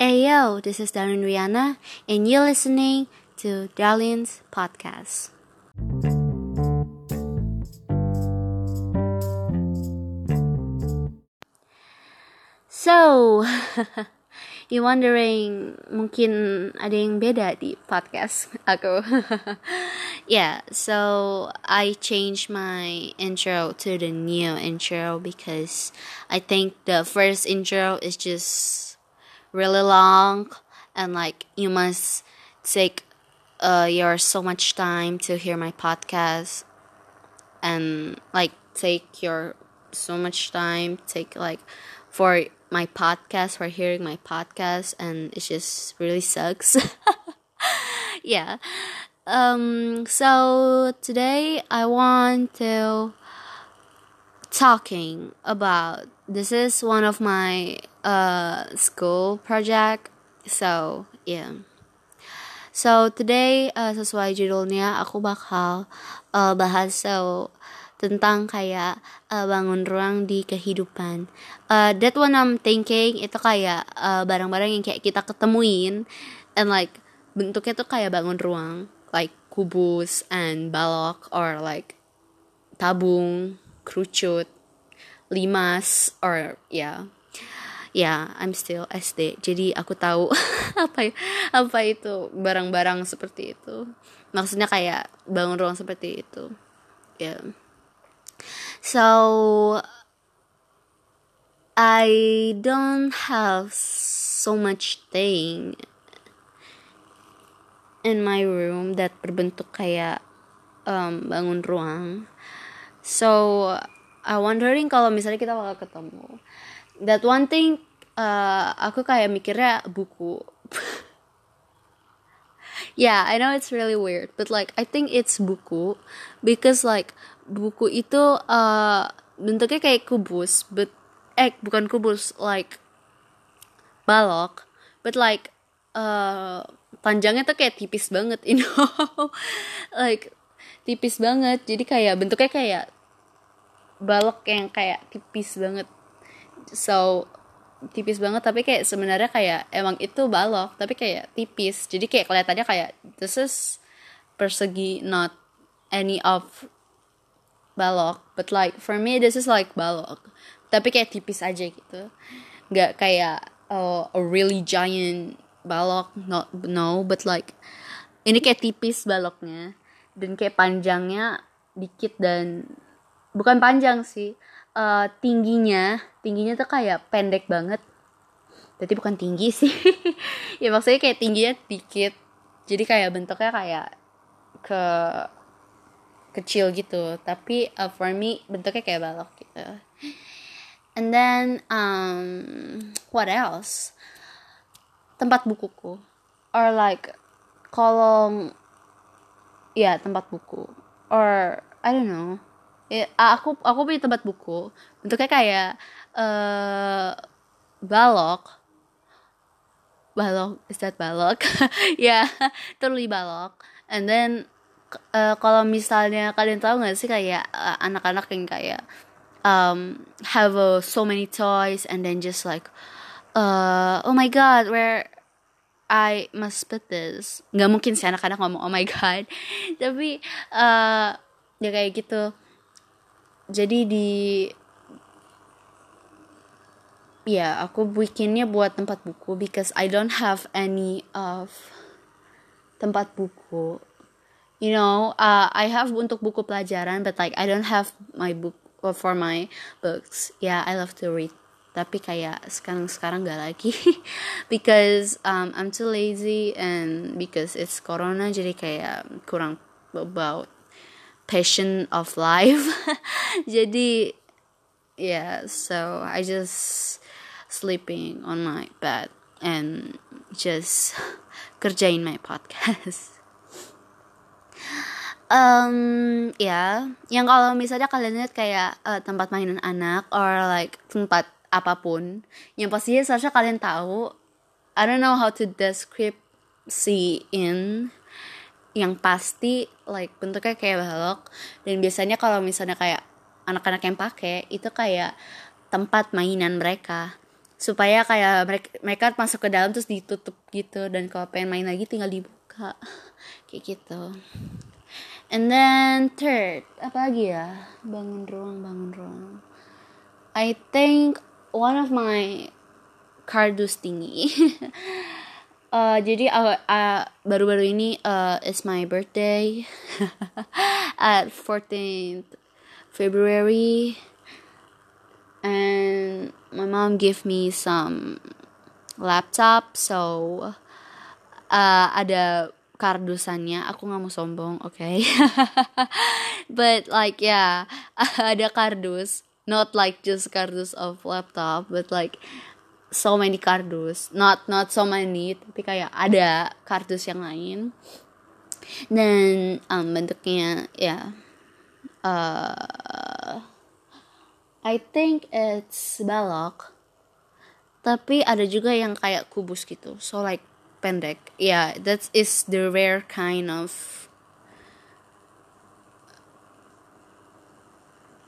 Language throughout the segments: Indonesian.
Hey yo, this is Darren Rihanna, and you're listening to Darlene's podcast. So, you're wondering mungkin ada yang beda di podcast aku. yeah, so I changed my intro to the new intro because I think the first intro is just really long and like you must take uh your so much time to hear my podcast and like take your so much time take like for my podcast for hearing my podcast and it just really sucks. Yeah. Um so today i want to talking about this is one of my uh school project so yeah so today uh, sesuai judulnya aku bakal uh, bahas so tentang kayak uh, bangun ruang di kehidupan. Uh, that one I'm thinking itu kayak barang barang-barang yang kayak kita ketemuin and like bentuknya tuh kayak bangun ruang, like kubus and balok or like tabung, kerucut, limas or. Yeah. Ya, I'm still SD. Jadi aku tahu apa apa itu barang-barang seperti itu. Maksudnya kayak bangun ruang seperti itu. Ya. Yeah. So I don't have so much thing in my room that berbentuk kayak um, bangun ruang. So I wondering kalau misalnya kita bakal ketemu. That one thing uh, aku kayak mikirnya buku. yeah, I know it's really weird, but like I think it's buku because like buku itu uh, bentuknya kayak kubus but eh bukan kubus like balok but like uh, panjangnya tuh kayak tipis banget you know like tipis banget jadi kayak bentuknya kayak balok yang kayak tipis banget so tipis banget tapi kayak sebenarnya kayak emang itu balok tapi kayak tipis. Jadi kayak kelihatannya kayak this is persegi not any of balok but like for me this is like balok. Tapi kayak tipis aja gitu. Nggak kayak uh, a really giant balok not no but like ini kayak tipis baloknya dan kayak panjangnya dikit dan bukan panjang sih uh, tingginya tingginya tuh kayak pendek banget. Jadi bukan tinggi sih. Ya maksudnya kayak tingginya dikit. Jadi kayak bentuknya kayak ke kecil gitu. Tapi uh, for me bentuknya kayak balok gitu. And then um, what else? Tempat bukuku. Or like kolom ya yeah, tempat buku. Or I don't know ya, aku aku punya tempat buku bentuknya kayak uh, balok. Balok is that balok? Ya yeah, totally balok. And then uh, kalau misalnya kalian tahu nggak sih kayak uh, anak-anak yang kayak um, have uh, so many toys and then just like uh, oh my god where I must put this. Nggak mungkin sih anak-anak ngomong oh my god. Tapi uh, ya kayak gitu jadi di ya aku bikinnya buat tempat buku because I don't have any of tempat buku. You know uh, I have untuk buku pelajaran but like I don't have my book uh, for my books. Yeah I love to read. Tapi kayak sekarang sekarang gak lagi. Because um, I'm too lazy and because it's corona jadi kayak kurang about passion of life. Jadi yeah so I just sleeping on my bed and just kerjain my podcast. Um ya yang kalau misalnya kalian lihat kayak uh, tempat mainan anak or like tempat apa pun yang pastinya seharusnya kalian tahu I don't know how to describe si in yang pasti like bentuknya kayak balok. Dan biasanya kalau misalnya kayak anak-anak yang pakai itu kayak tempat mainan mereka. Supaya kayak mereka mereka masuk ke dalam terus ditutup gitu. Dan kalau pengen main lagi tinggal dibuka. Kayak gitu. And then third apa lagi ya? Bangun ruang bangun ruang. I think one of my kardus tinggi uh, jadi uh, uh, baru-baru ini uh, is my birthday. At 14th February. And my mom gave me some laptop so uh, ada kardusannya. Aku nggak mau sombong oke? Okay? but like yeah ada kardus. Not like just kardus of laptop but like so many kardus. Not not so many tapi kayak ada kardus yang lain. Dan um, bentuknya ya yeah, uh, I think it's balok. Tapi ada juga yang kayak kubus gitu. So like pendek. Yeah that is the rare kind of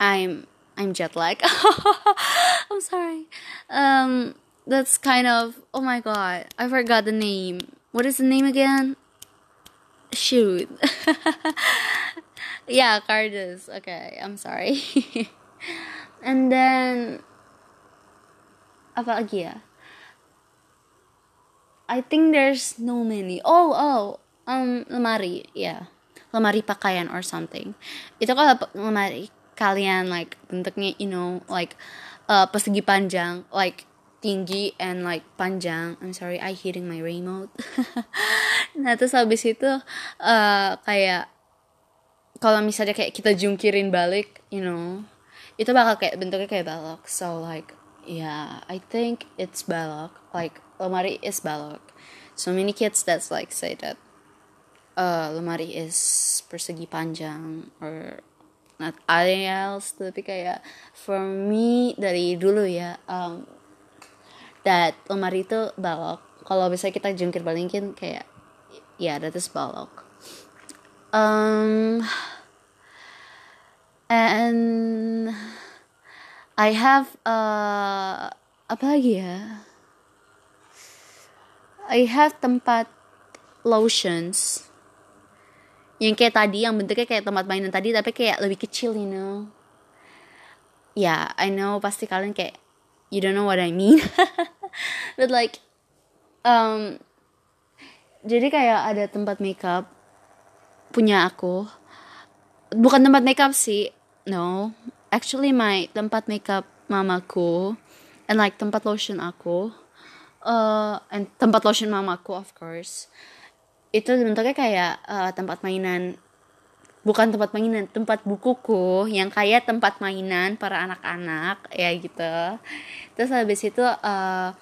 I'm I'm jet lag I'm sorry. Um that's kind of oh my god I forgot the name. What is the name again? Shoot. Yeah Cardus okay I'm sorry. And then apa lagi ya I think there's no many. Oh oh um lemari yeah. lemari pakaian or something. Itu kalau lemari kalian like bentuknya you know like uh, persegi panjang like tinggi and like panjang. I'm sorry I hitting my remote. Nah terus habis itu uh, kayak kalau misalnya kayak kita jungkirin balik you know itu bakal kayak bentuknya kayak balok. So like yeah I think it's balok. Like lemari is balok. So many kids that's like say that uh, lemari is persegi panjang or not anything else tapi kayak for me dari dulu ya um, that lemari itu balok. Kalau bisa kita jungkir balikin kayak ya yeah, that is balok. Um and I have uh, apa lagi ya? I have tempat lotions yang kayak tadi yang bentuknya kayak tempat mainan tadi tapi kayak lebih kecil you know? Ya yeah, I know pasti kalian kayak you don't know what I mean. But like um jadi kayak ada tempat makeup punya aku. Bukan tempat makeup sih no. Actually my tempat makeup mamaku and like tempat lotion aku uh, and tempat lotion mamaku of course itu bentuknya kayak uh, tempat mainan bukan tempat mainan tempat bukuku yang kayak tempat mainan para anak-anak ya gitu. Terus habis itu uh,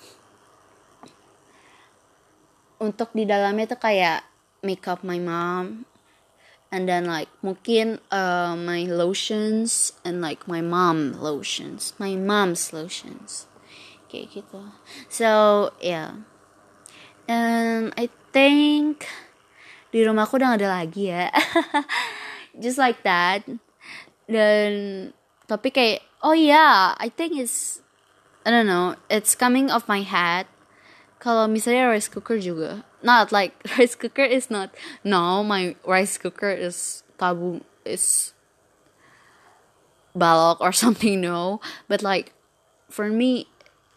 untuk di dalamnya tuh kayak makeup my mom and then like mungkin uh, my lotions and like my mom lotions my mom's lotions. Kayak gitu. So yeah. And I think di rumahku udah gak ada lagi ya just like that. Dan tapi kayak oh yeah I think it's I don't know it's coming off my head kalau misalnya rice cooker juga not like rice cooker is not no my rice cooker is tabu is balok or something no. But like for me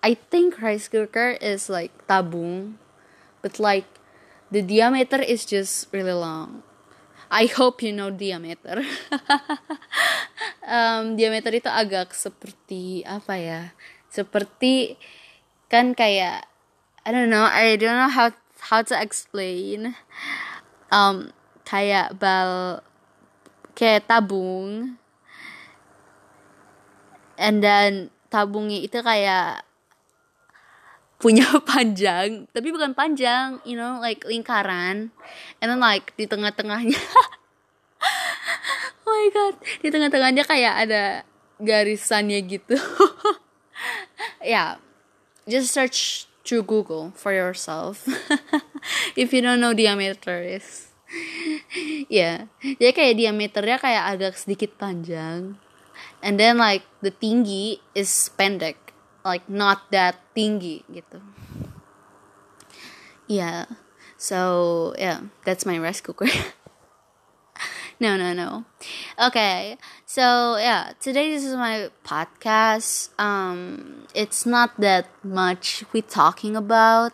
i think rice cooker is like tabung. But like the diameter is just really long I hope you know diameter. um, diameter itu agak seperti apa ya? Seperti kan kayak I don't know, I don't know how how to explain um kayak bal kayak tabung and then tabungnya itu kayak punya panjang tapi bukan panjang you know like lingkaran. And then like di tengah-tengahnya. Oh my god. Di tengah-tengahnya kayak ada garisannya gitu. Yeah. just search through Google for yourself. If you don't know diameter is. Yeah. jadi kayak diameternya kayak agak sedikit panjang. And then like the tinggi is pendek like not that tinggi gitu. Yeah. So yeah that's my rice cooker no no no. Okay. So yeah today this is my podcast. Um it's not that much we talking about.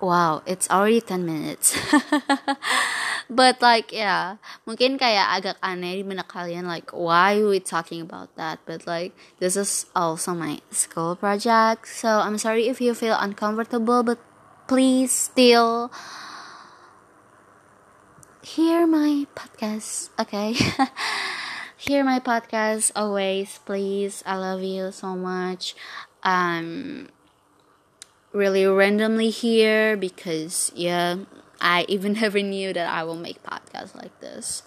Wow it's already 10 minutes but like yeah. Mungkin kayak agak aneh di mana kalian like why we talking about that? But like this is also my school project. So i'm sorry if you feel uncomfortable but please still hear my podcast okay? Hear my podcast always please. I love you so much. Um really randomly here because yeah I even never knew that I will make podcasts like this.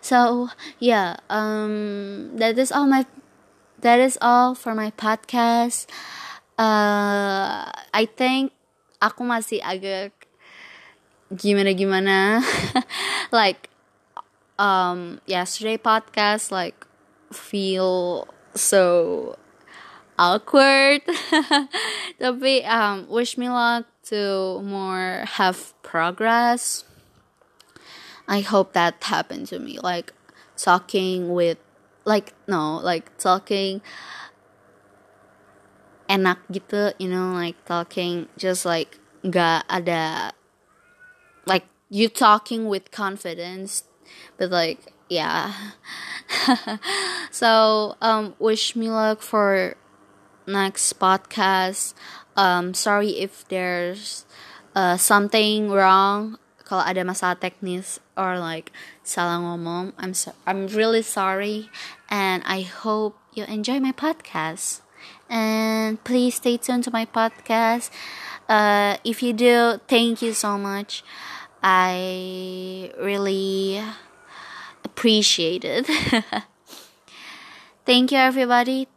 So yeah, um that is all my that is all for my podcast. Uh I think aku masih agak gimana gimana like um yesterday podcast like feel so awkward. Tapi um wish me luck to more have progress. I hope that happened to me. Like talking with like no like talking enak gitu you know like talking just like gak ada like you talking with confidence but like yeah. So um wish me luck for next podcast. Um, sorry if there's uh, something wrong. Kalau ada masalah teknis or like salah ngomong, I'm so, I'm really sorry, and I hope you enjoy my podcast. And please stay tuned to my podcast. Uh, if you do, thank you so much. I really appreciate it. thank you, everybody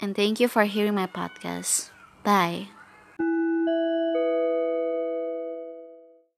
and thank you for hearing my podcast. Bye.